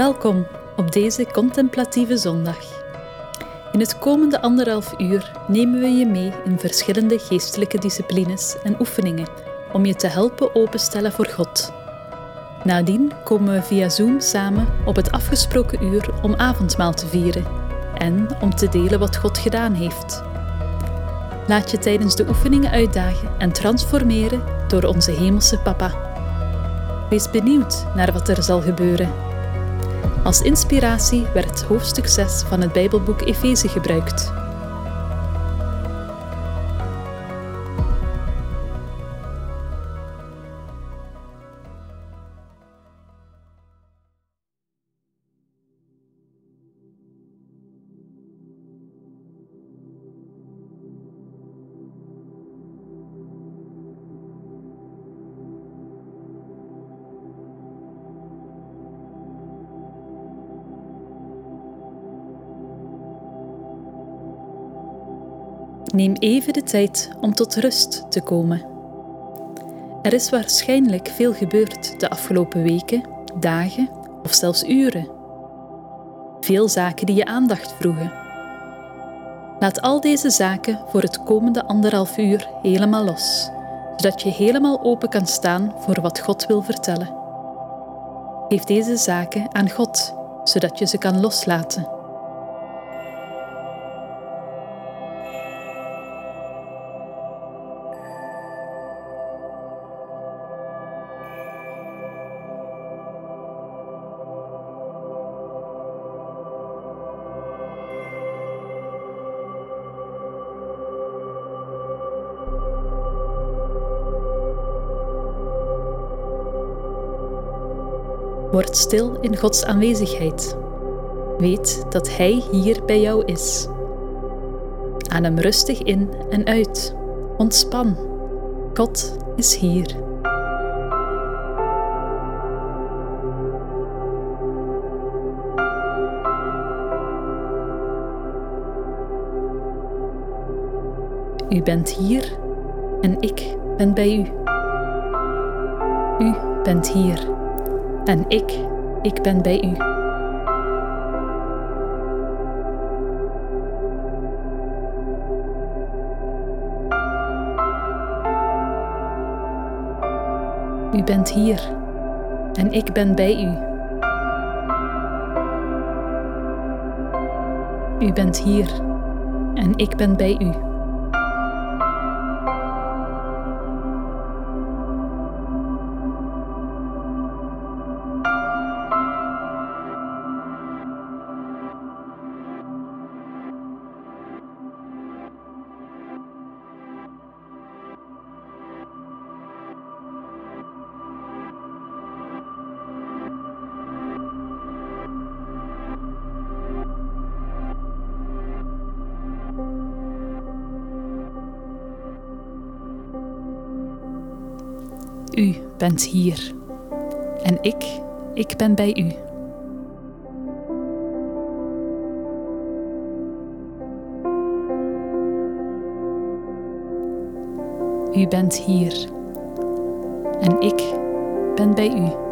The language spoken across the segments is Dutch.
Welkom op deze contemplatieve zondag. In het komende anderhalf uur nemen we je mee in verschillende geestelijke disciplines en oefeningen om je te helpen openstellen voor God. Nadien komen we via Zoom samen op het afgesproken uur om avondmaal te vieren en om te delen wat God gedaan heeft. Laat je tijdens de oefeningen uitdagen en transformeren door onze Hemelse Papa. Wees benieuwd naar wat er zal gebeuren. Als inspiratie werd hoofdstuk 6 van het Bijbelboek Efeze gebruikt. Neem even de tijd om tot rust te komen. Er is waarschijnlijk veel gebeurd de afgelopen weken, dagen of zelfs uren. Veel zaken die je aandacht vroegen. Laat al deze zaken voor het komende anderhalf uur helemaal los, zodat je helemaal open kan staan voor wat God wil vertellen. Geef deze zaken aan God, zodat je ze kan loslaten. Stil in Gods aanwezigheid. Weet dat Hij hier bij jou is. Adem rustig in en uit. Ontspan. God is hier. U bent hier en ik ben bij u. U bent hier en ik, ik ben bij u. U bent hier en ik ben bij u. U bent hier en ik ben bij u. bent hier en ik, ik ben bij u. U bent hier en ik ben bij u. U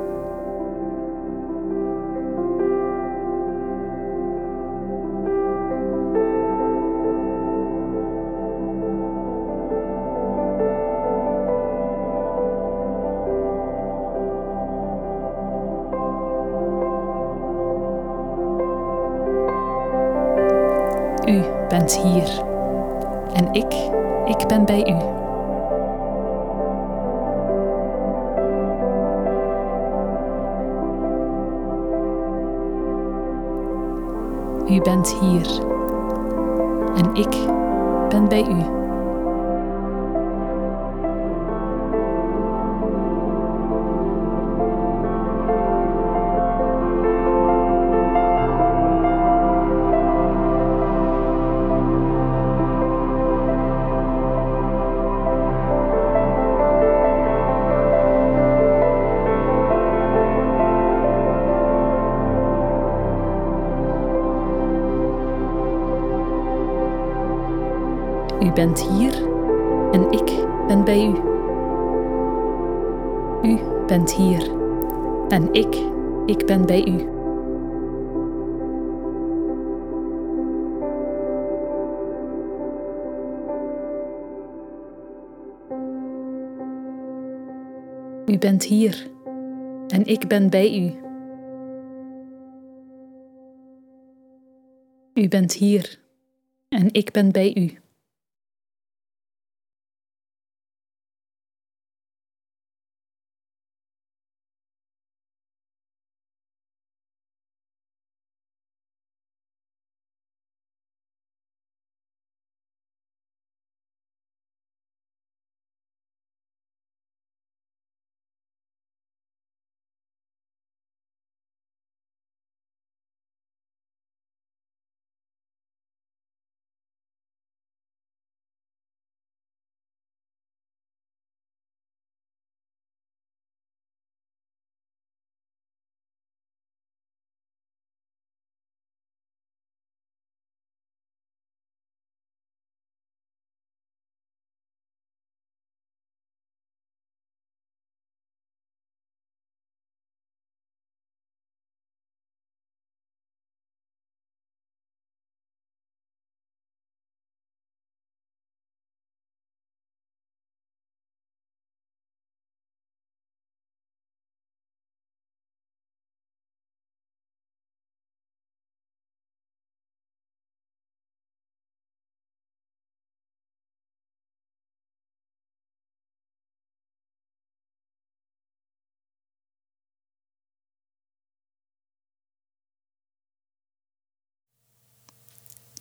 bent hier en ik ben bij u. U bent hier en ik, ik ben bij u. U bent hier en ik ben bij u. U bent hier en ik ben bij u.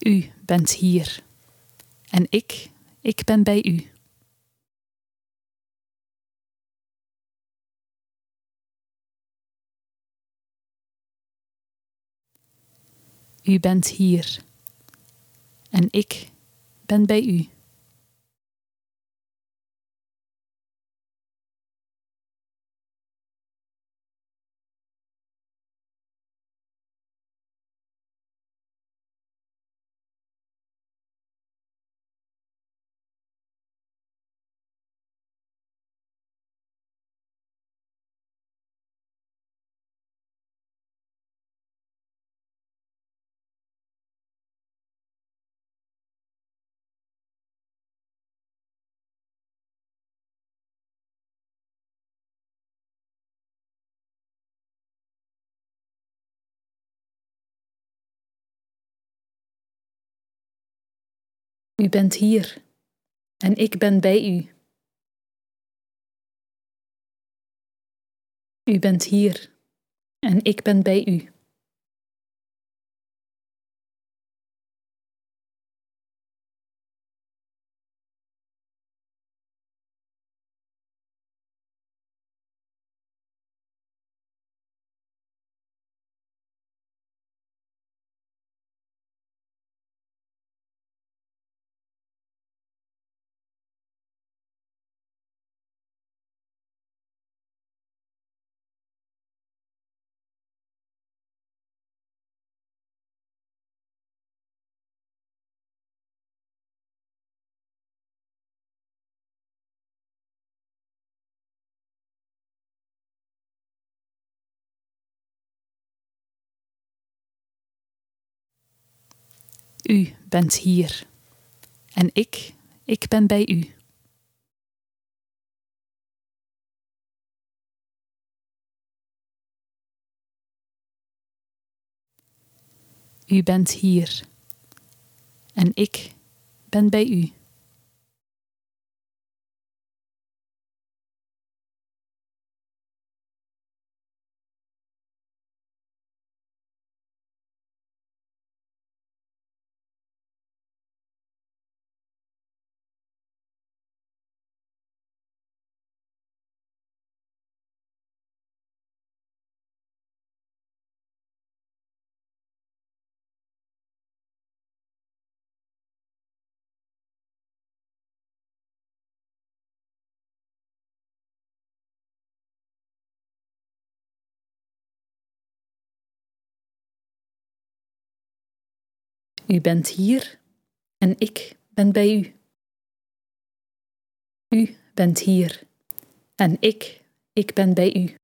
U bent hier en ik, ik ben bij u. U bent hier en ik ben bij u. U bent hier en ik ben bij u. U bent hier en ik ben bij u. U bent hier en ik, ik ben bij u. U bent hier en ik ben bij u. U bent hier en ik ben bij u. U bent hier en ik, ik ben bij u.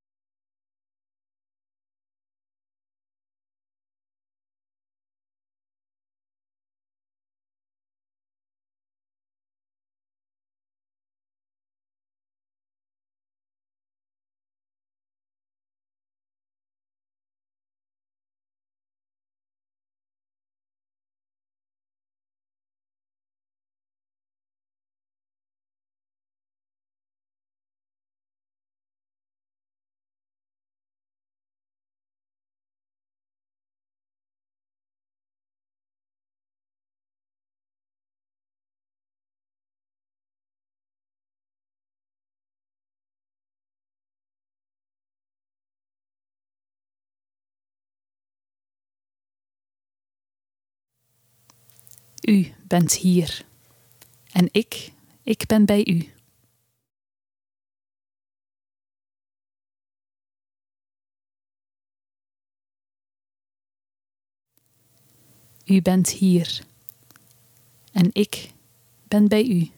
U bent hier. En ik, ik ben bij u. U bent hier. En ik ben bij u.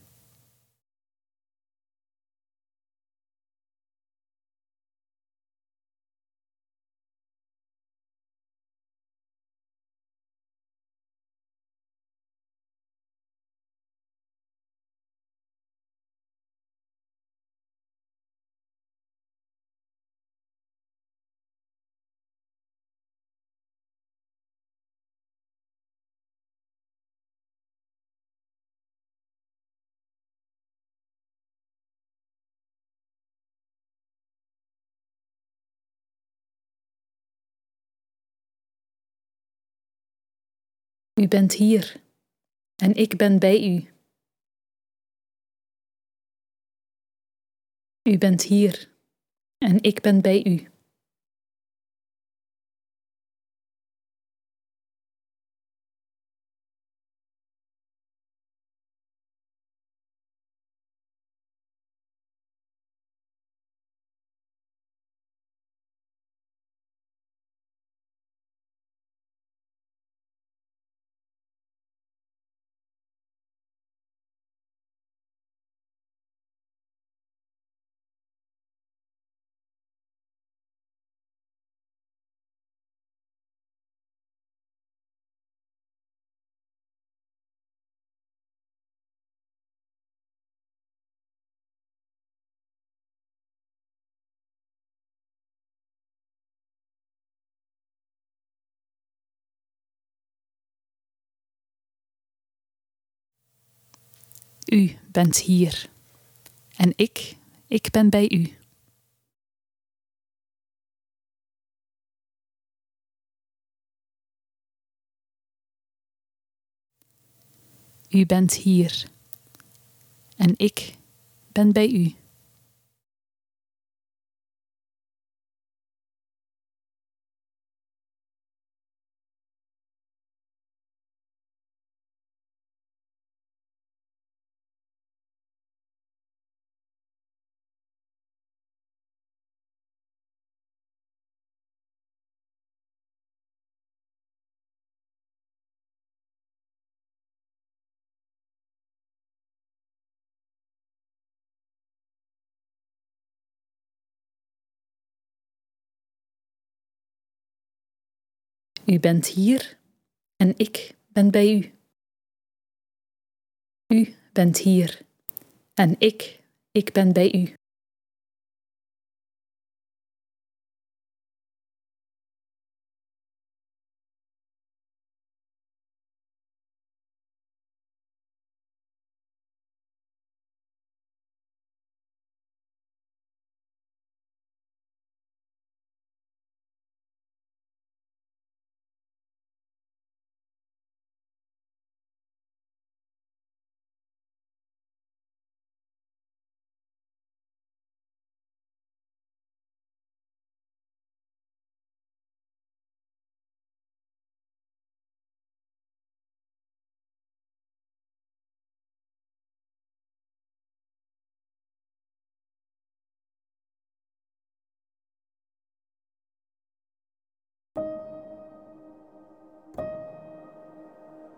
U bent hier en ik ben bij u. U bent hier en ik ben bij u. U bent hier. En ik, ik ben bij u. U bent hier. En ik ben bij u. U bent hier en ik ben bij u. U bent hier en ik, ik ben bij u.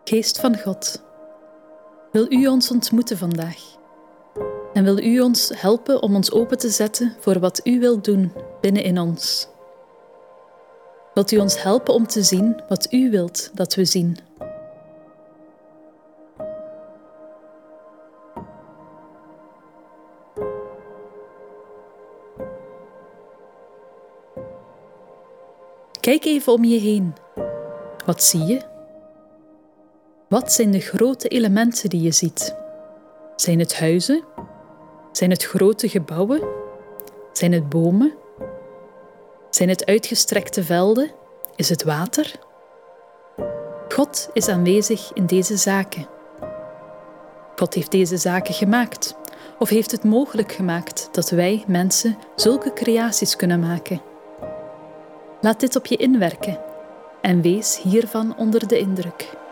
Geest van God, wil U ons ontmoeten vandaag? En wil U ons helpen om ons open te zetten voor wat U wilt doen binnen in ons? Wilt U ons helpen om te zien wat U wilt dat we zien? Kijk even om je heen. Wat zie je? Wat zijn de grote elementen die je ziet? Zijn het huizen? Zijn het grote gebouwen? Zijn het bomen? Zijn het uitgestrekte velden? Is het water? God is aanwezig in deze zaken. God heeft deze zaken gemaakt, of heeft het mogelijk gemaakt dat wij, mensen, zulke creaties kunnen maken. Laat dit op je inwerken en wees hiervan onder de indruk.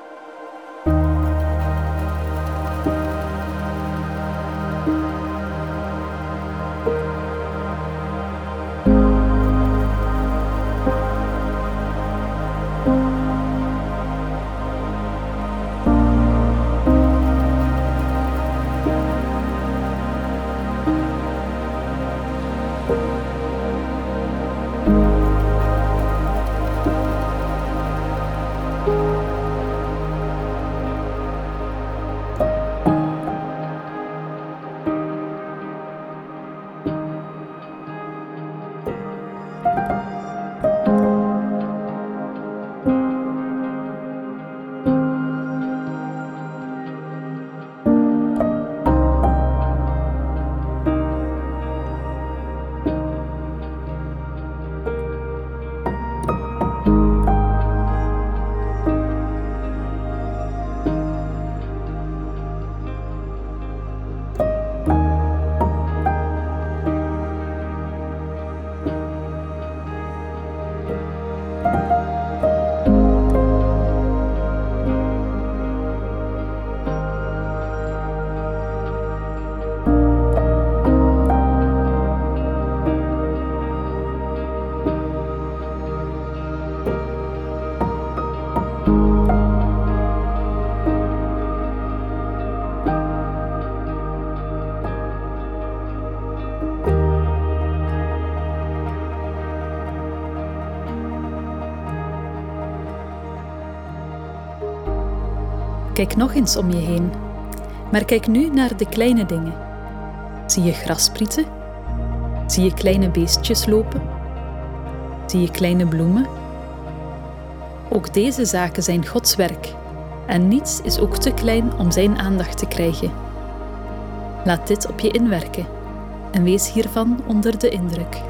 Kijk nog eens om je heen, maar kijk nu naar de kleine dingen. Zie je grasprieten? Zie je kleine beestjes lopen? Zie je kleine bloemen? Ook deze zaken zijn Gods werk en niets is ook te klein om Zijn aandacht te krijgen. Laat dit op je inwerken en wees hiervan onder de indruk.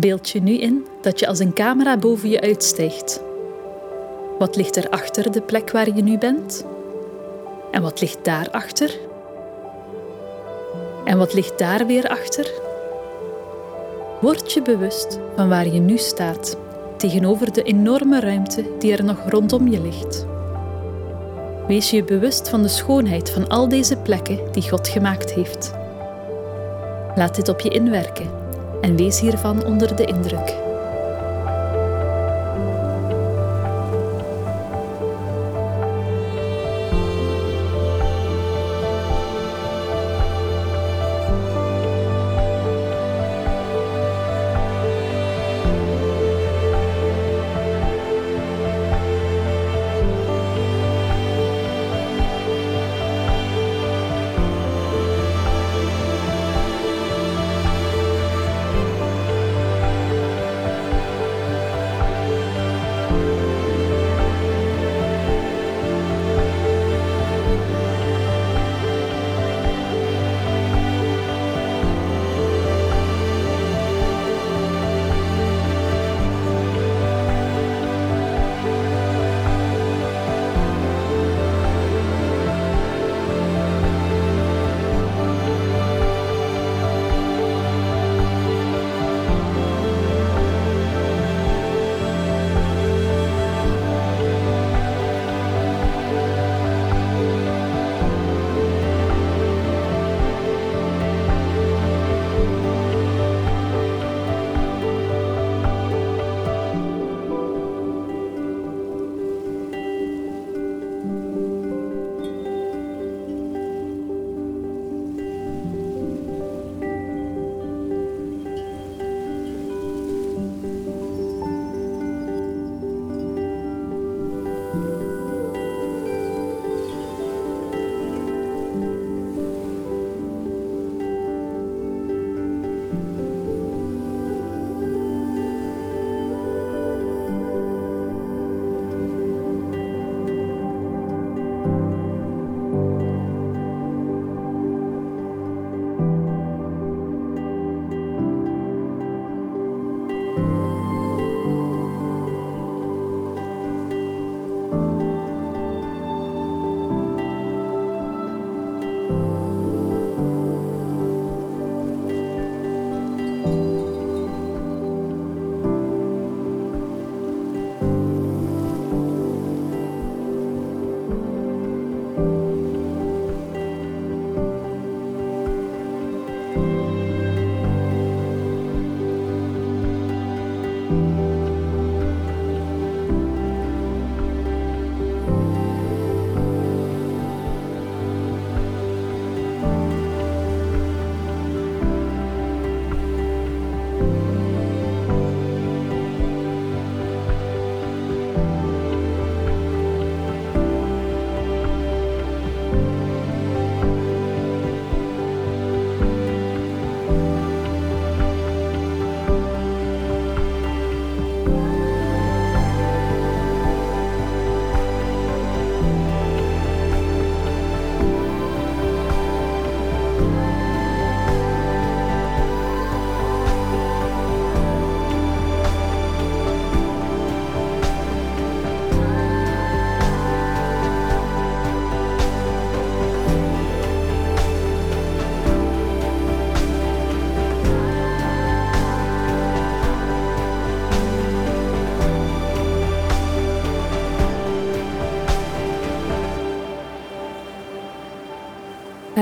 Beeld je nu in dat je als een camera boven je uitstijgt. Wat ligt er achter de plek waar je nu bent? En wat ligt daarachter? En wat ligt daar weer achter? Word je bewust van waar je nu staat tegenover de enorme ruimte die er nog rondom je ligt. Wees je bewust van de schoonheid van al deze plekken die God gemaakt heeft. Laat dit op je inwerken en wees hiervan onder de indruk.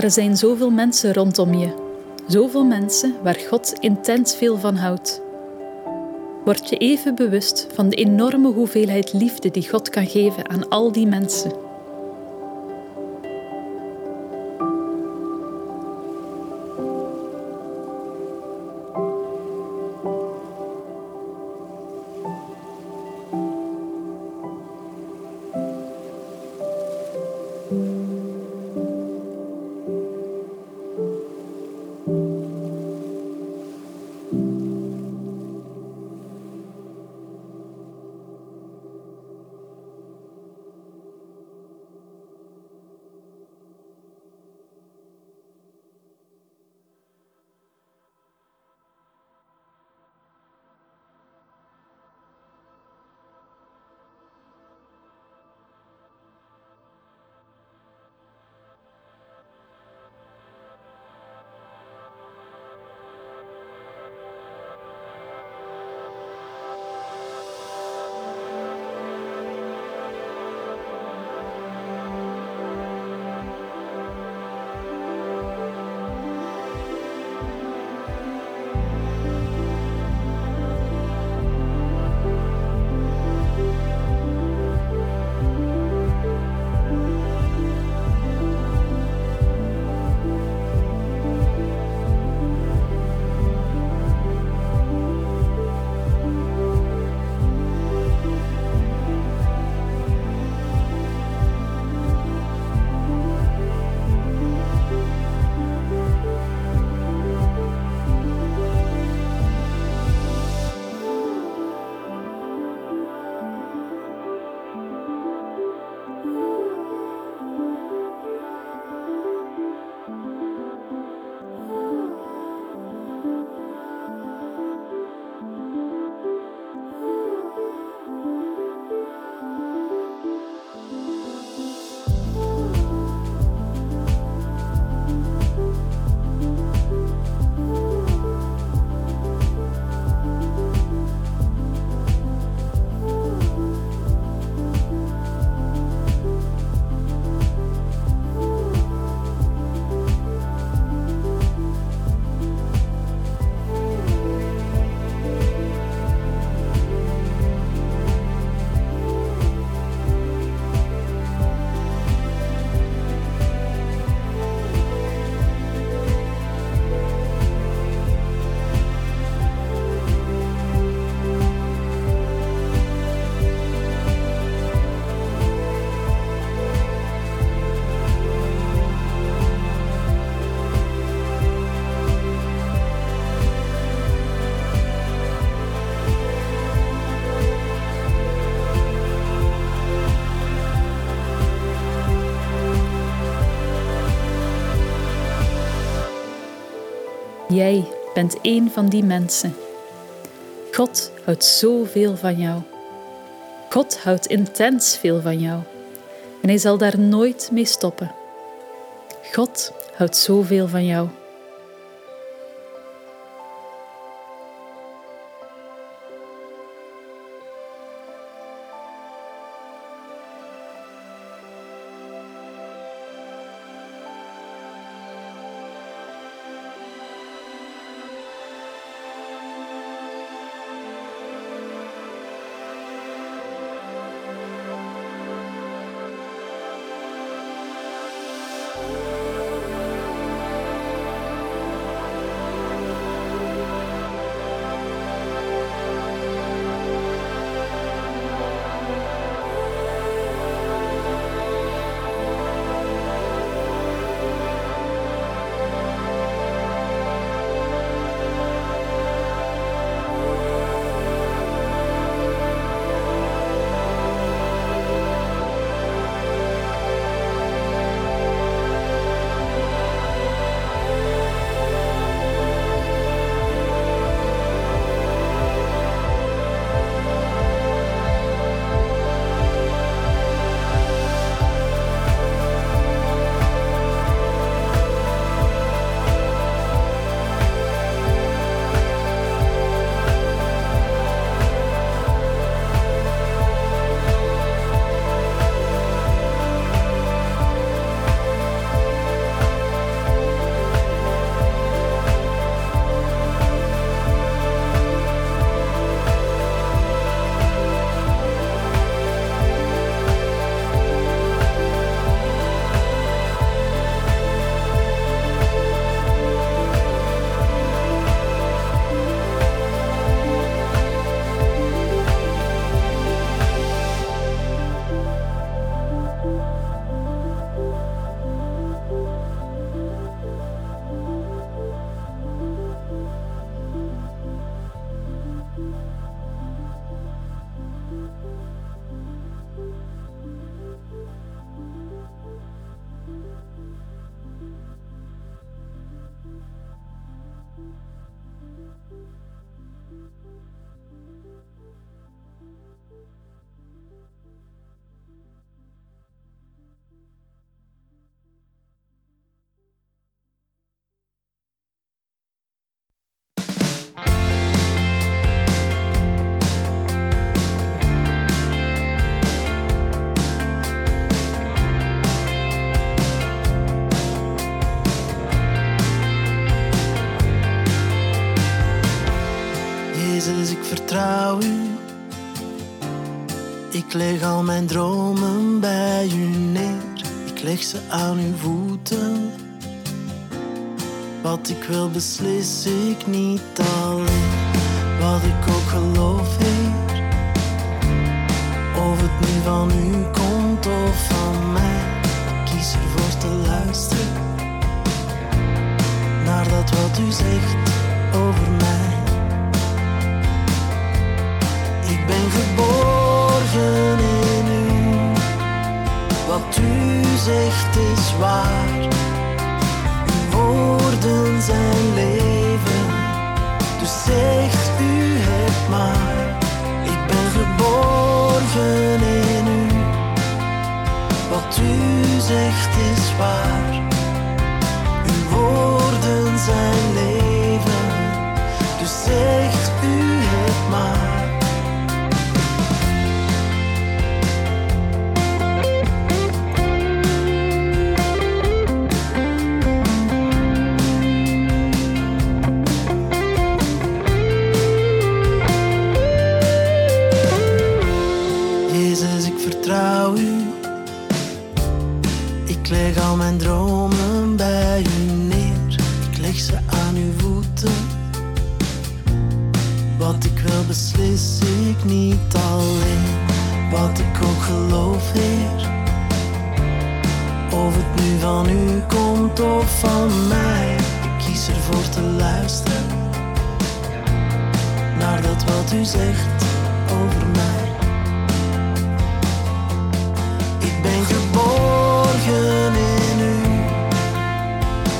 Er zijn zoveel mensen rondom je. Zoveel mensen waar God intens veel van houdt. Word je even bewust van de enorme hoeveelheid liefde die God kan geven aan al die mensen. Jij bent een van die mensen. God houdt zoveel van jou. God houdt intens veel van jou. En hij zal daar nooit mee stoppen. God houdt zoveel van jou. Ik leg al mijn dromen bij u neer. Ik leg ze aan uw voeten. Wat ik wil beslis ik niet alleen. Wat ik ook geloof, Heer. Of het nu van u komt of van mij. Ik kies ervoor te luisteren. Naar dat wat u zegt over mij. Ik ben geborgen in u. Wat u zegt is waar. Uw woorden zijn leven. Dus zegt u het maar. Ik ben geborgen in u. Wat u zegt is waar. Uw woorden zijn Ik leg al mijn dromen bij u neer. Ik leg ze aan uw voeten. Wat ik wil beslis ik niet alleen. Wat ik ook geloof, Heer. Of het nu van u komt of van mij. Ik kies ervoor te luisteren. Naar dat wat u zegt over mij. In u.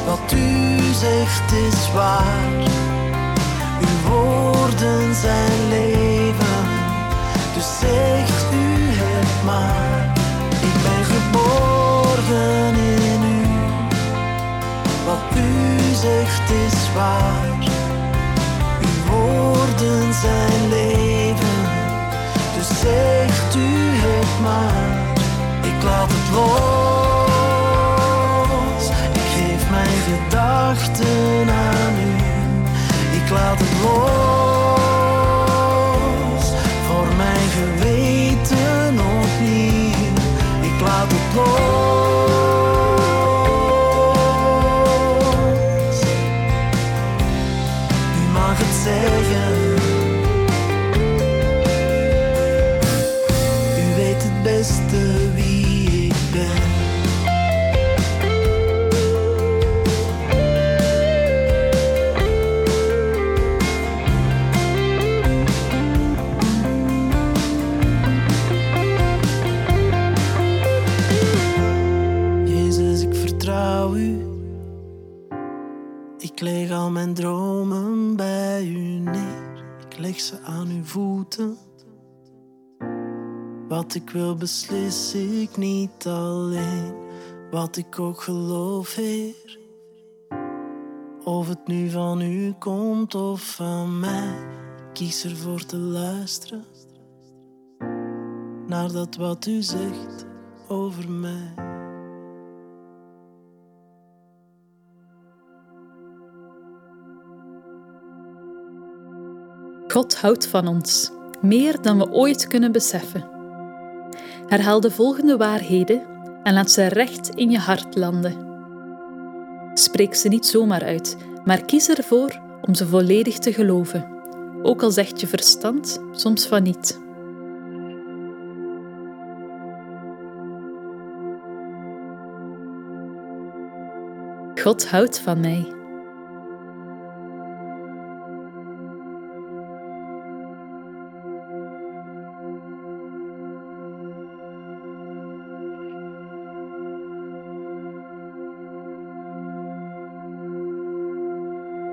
Wat u zegt is waar. Uw woorden zijn leven. Dus zegt u het maar. Ik ben geborgen in u. Wat u zegt is waar. Uw woorden zijn leven. Dus zegt u het maar. Ik laat het los. Ik geef mijn gedachten aan u. Ik laat het los. Voor mijn geweten opnieuw. Ik laat het los. Mijn dromen bij u neer. Ik leg ze aan uw voeten. Wat ik wil beslis ik niet alleen. Wat ik ook geloof, Heer. Of het nu van u komt of van mij. Ik kies ervoor te luisteren. Naar dat wat u zegt over mij. God houdt van ons, meer dan we ooit kunnen beseffen. Herhaal de volgende waarheden en laat ze recht in je hart landen. Spreek ze niet zomaar uit, maar kies ervoor om ze volledig te geloven, ook al zegt je verstand soms van niet. God houdt van mij.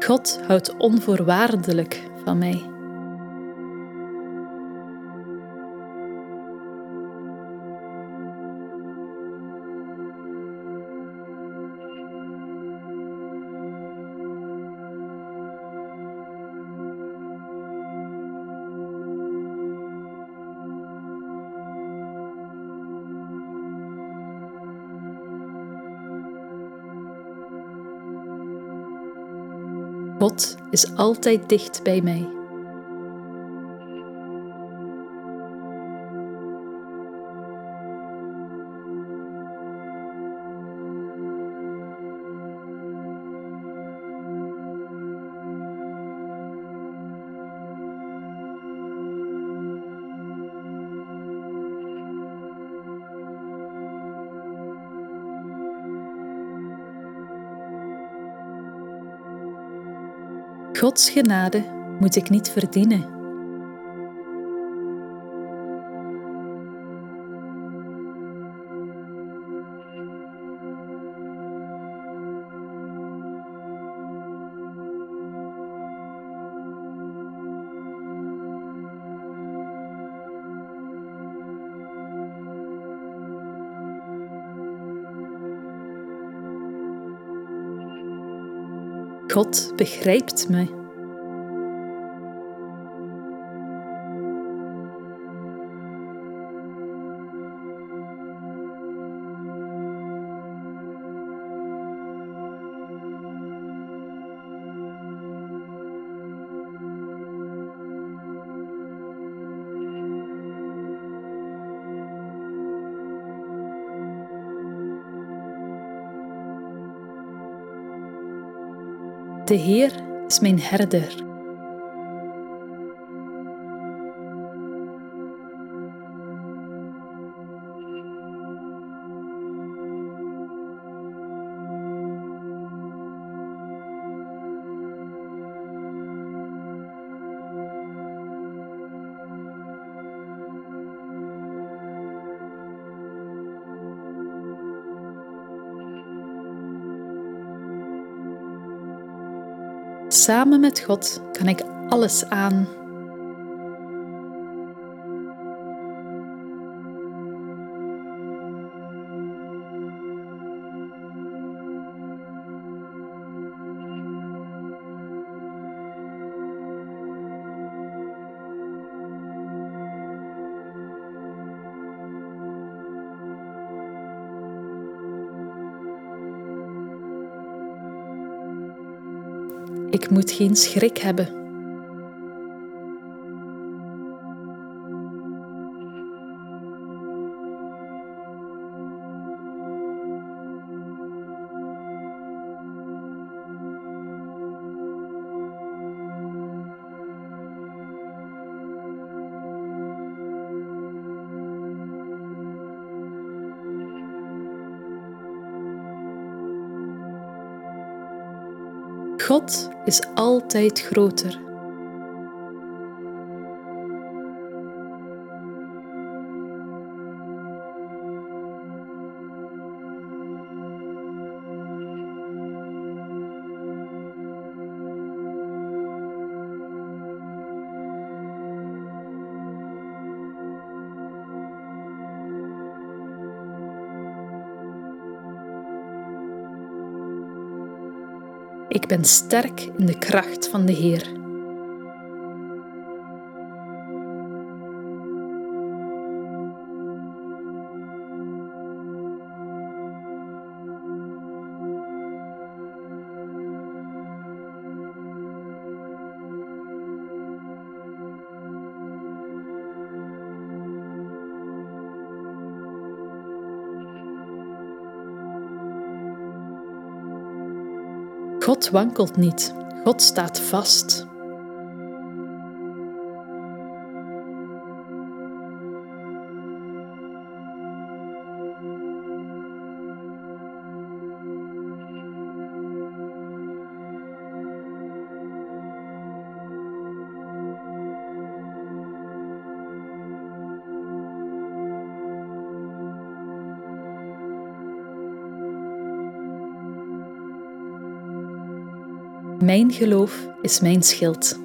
God houdt onvoorwaardelijk van mij. God is altijd dicht bij mij. Gods genade moet ik niet verdienen. God begrijpt me. De Heer is mijn herder. Samen met God kan ik alles aan. Ik moet geen schrik hebben. Is altijd groter. Ik ben sterk in de kracht van de Heer. Wankelt niet. God staat vast. Mijn geloof is mijn schild.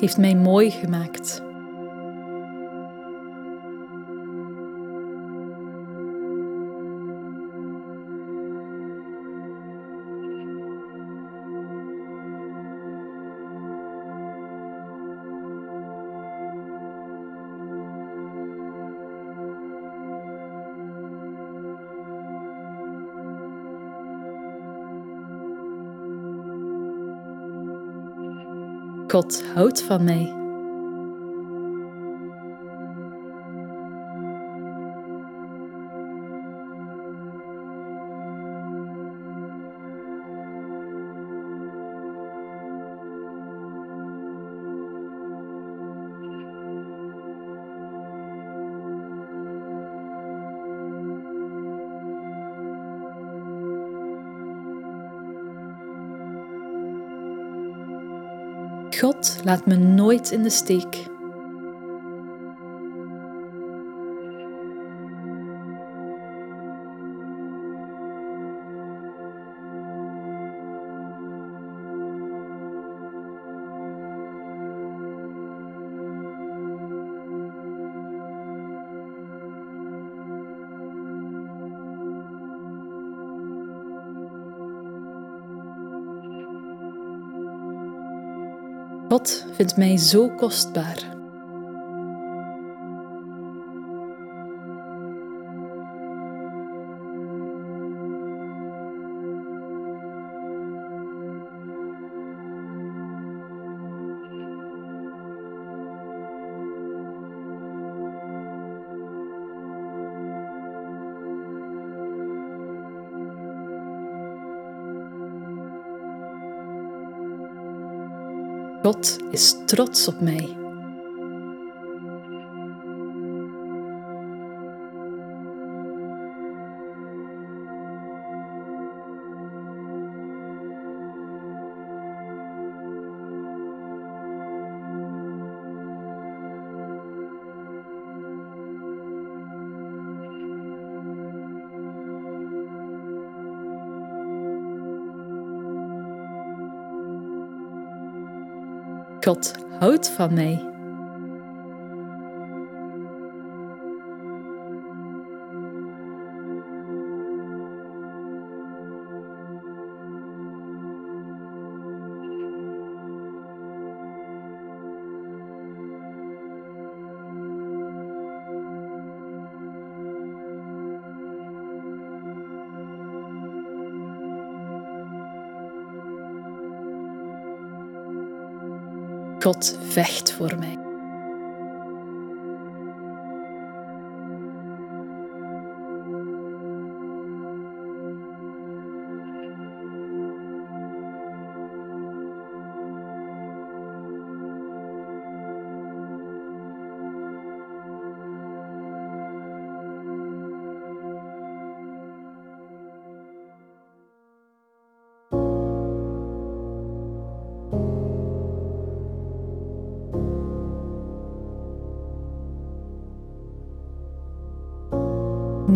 Heeft mij mooi gemaakt. God houdt van mij. God laat me nooit in de steek. Vindt mij zo kostbaar. God is trots op mij. God houdt van mij. God vecht voor mij.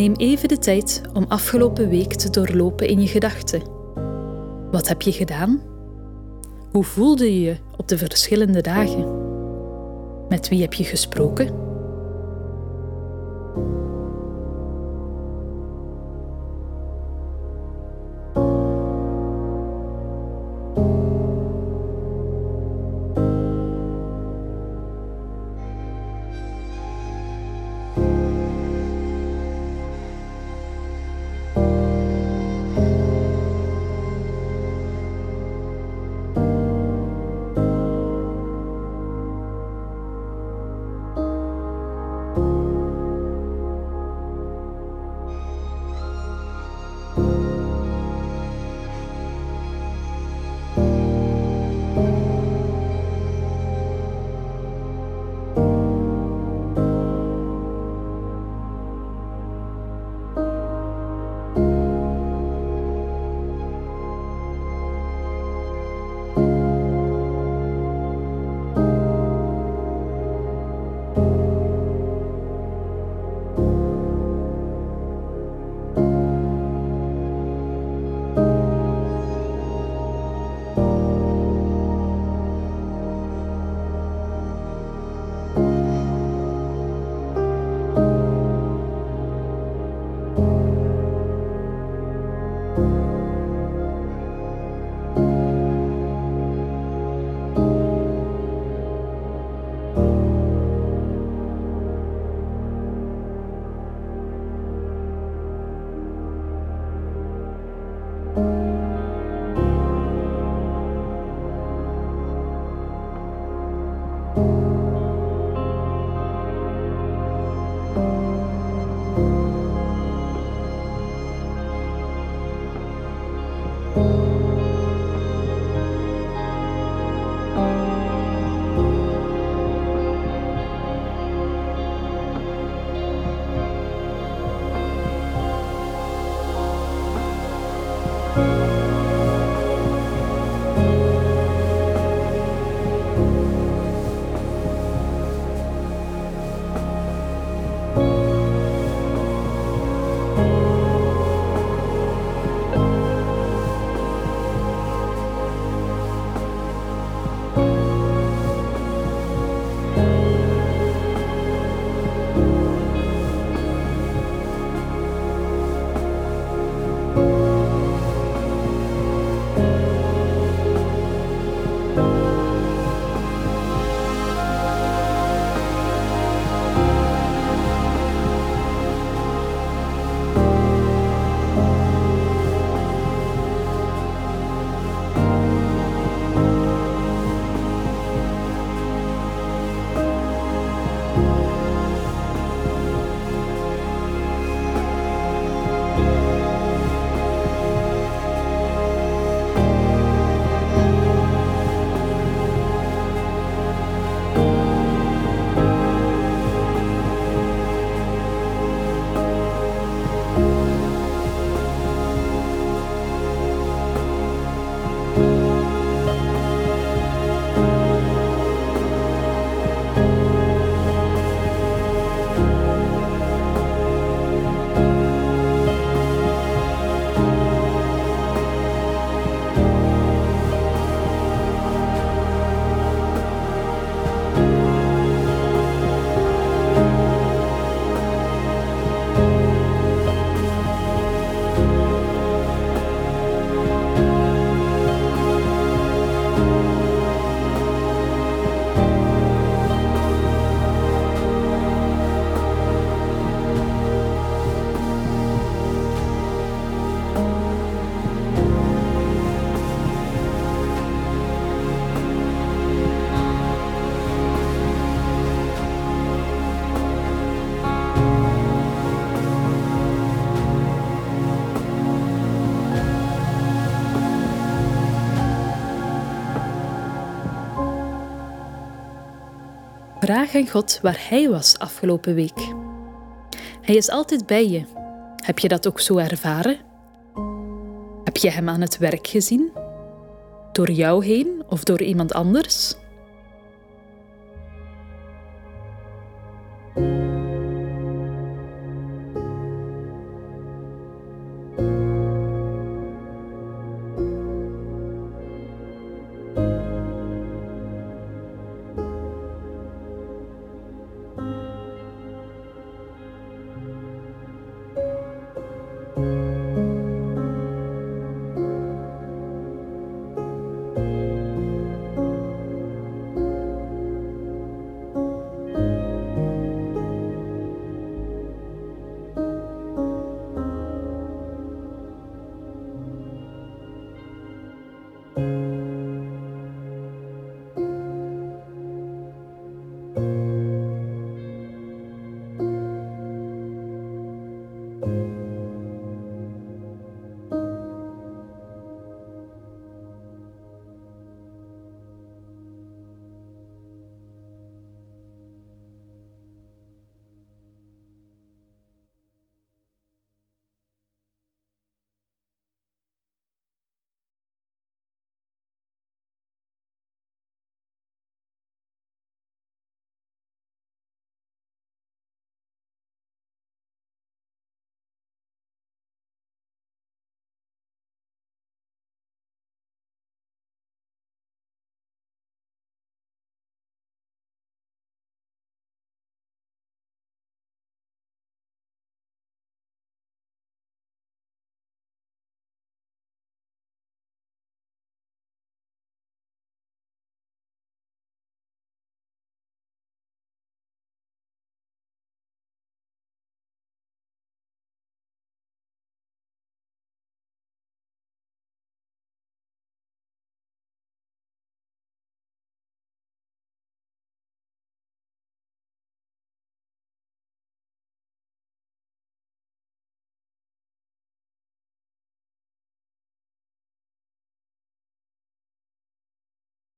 Neem even de tijd om afgelopen week te doorlopen in je gedachten. Wat heb je gedaan? Hoe voelde je je op de verschillende dagen? Met wie heb je gesproken? Vraag aan God waar Hij was afgelopen week. Hij is altijd bij je. Heb je dat ook zo ervaren? Heb je Hem aan het werk gezien? Door jou heen of door iemand anders?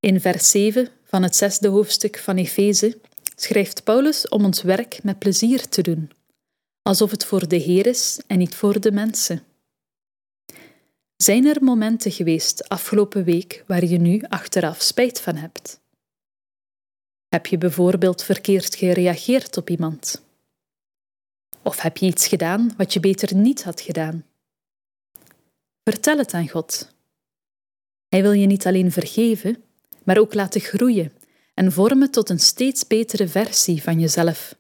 In vers 7 van het zesde hoofdstuk van Efeze schrijft Paulus om ons werk met plezier te doen, alsof het voor de Heer is en niet voor de mensen. Zijn er momenten geweest afgelopen week waar je nu achteraf spijt van hebt? Heb je bijvoorbeeld verkeerd gereageerd op iemand? Of heb je iets gedaan wat je beter niet had gedaan? Vertel het aan God. Hij wil je niet alleen vergeven, maar ook laten groeien en vormen tot een steeds betere versie van jezelf.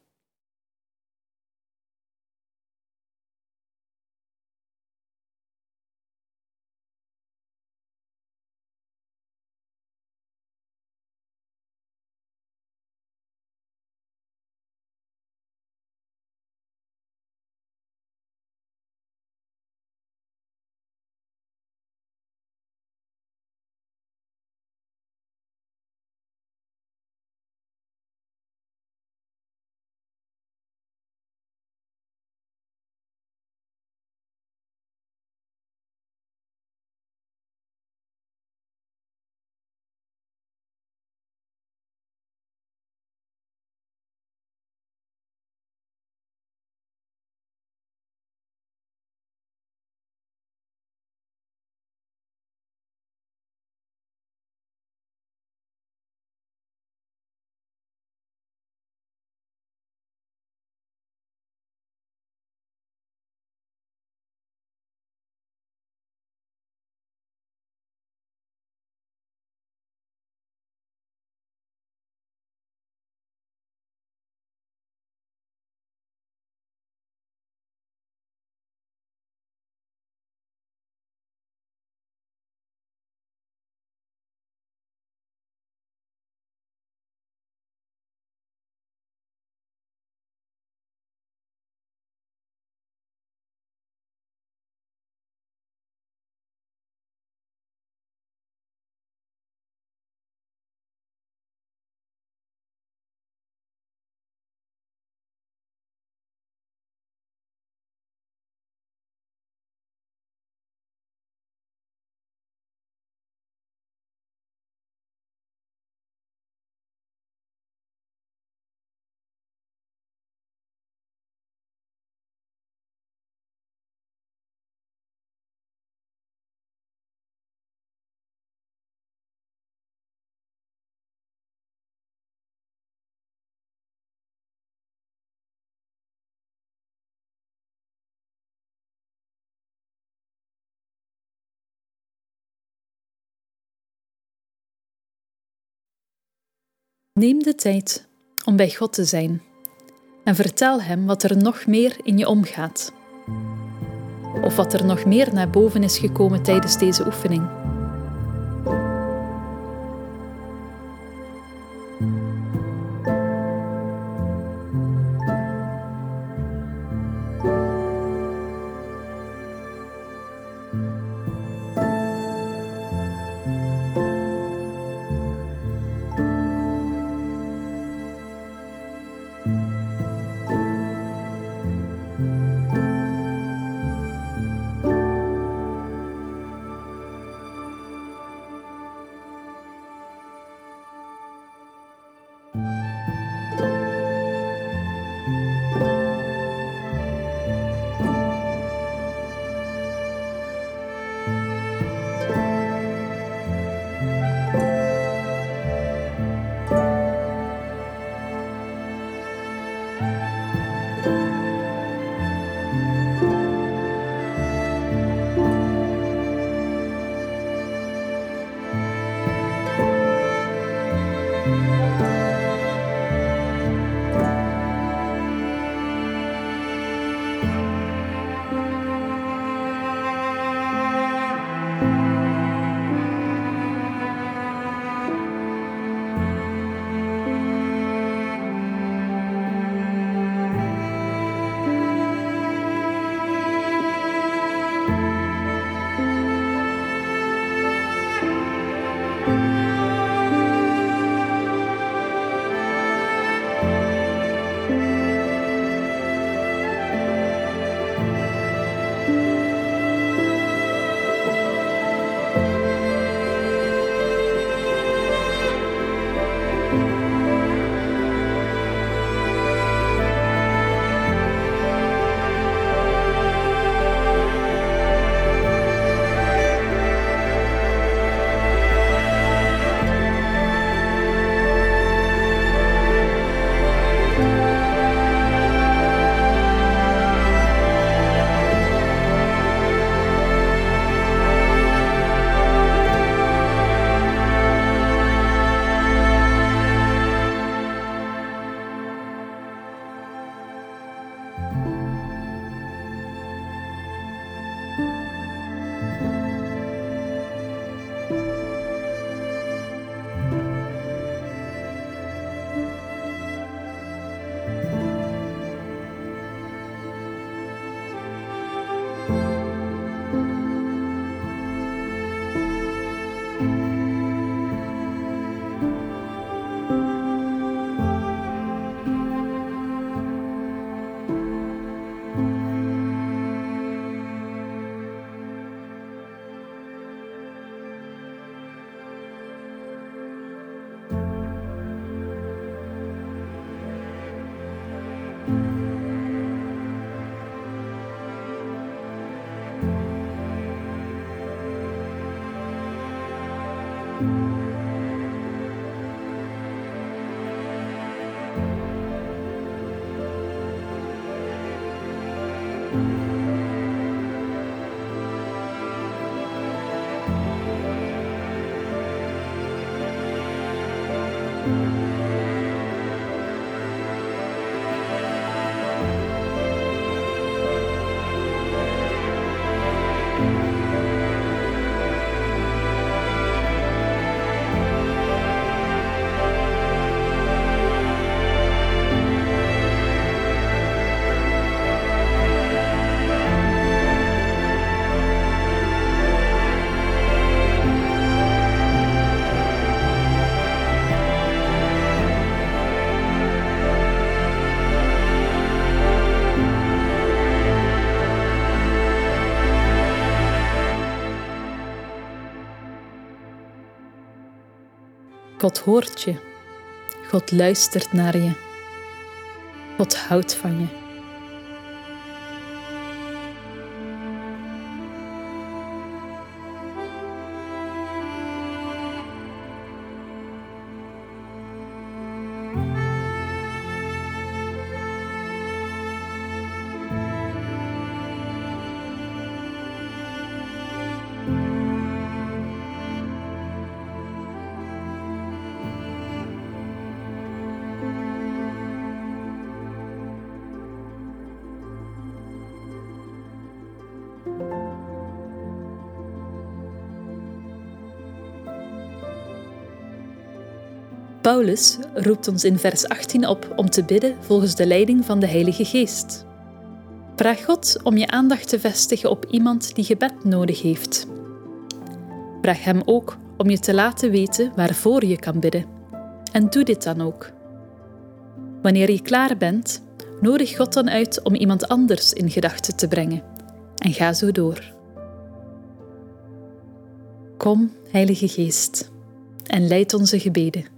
Neem de tijd om bij God te zijn en vertel Hem wat er nog meer in je omgaat. Of wat er nog meer naar boven is gekomen tijdens deze oefening. God hoort je. God luistert naar je. God houdt van je. Paulus roept ons in vers 18 op om te bidden volgens de leiding van de Heilige Geest. Vraag God om je aandacht te vestigen op iemand die gebed nodig heeft. Vraag Hem ook om je te laten weten waarvoor je kan bidden. En doe dit dan ook. Wanneer je klaar bent, nodig God dan uit om iemand anders in gedachten te brengen. En ga zo door. Kom, Heilige Geest, en leid onze gebeden.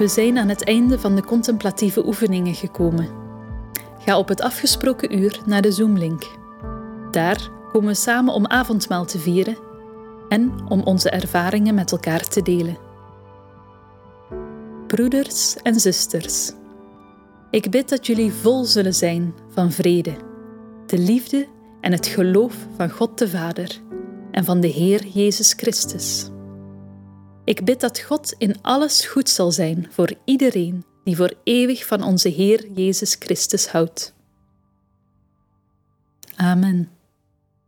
We zijn aan het einde van de contemplatieve oefeningen gekomen. Ga op het afgesproken uur naar de Zoomlink. Daar komen we samen om avondmaal te vieren en om onze ervaringen met elkaar te delen. Broeders en zusters, ik bid dat jullie vol zullen zijn van vrede, de liefde en het geloof van God de Vader en van de Heer Jezus Christus. Ik bid dat God in alles goed zal zijn voor iedereen die voor eeuwig van onze Heer Jezus Christus houdt. Amen.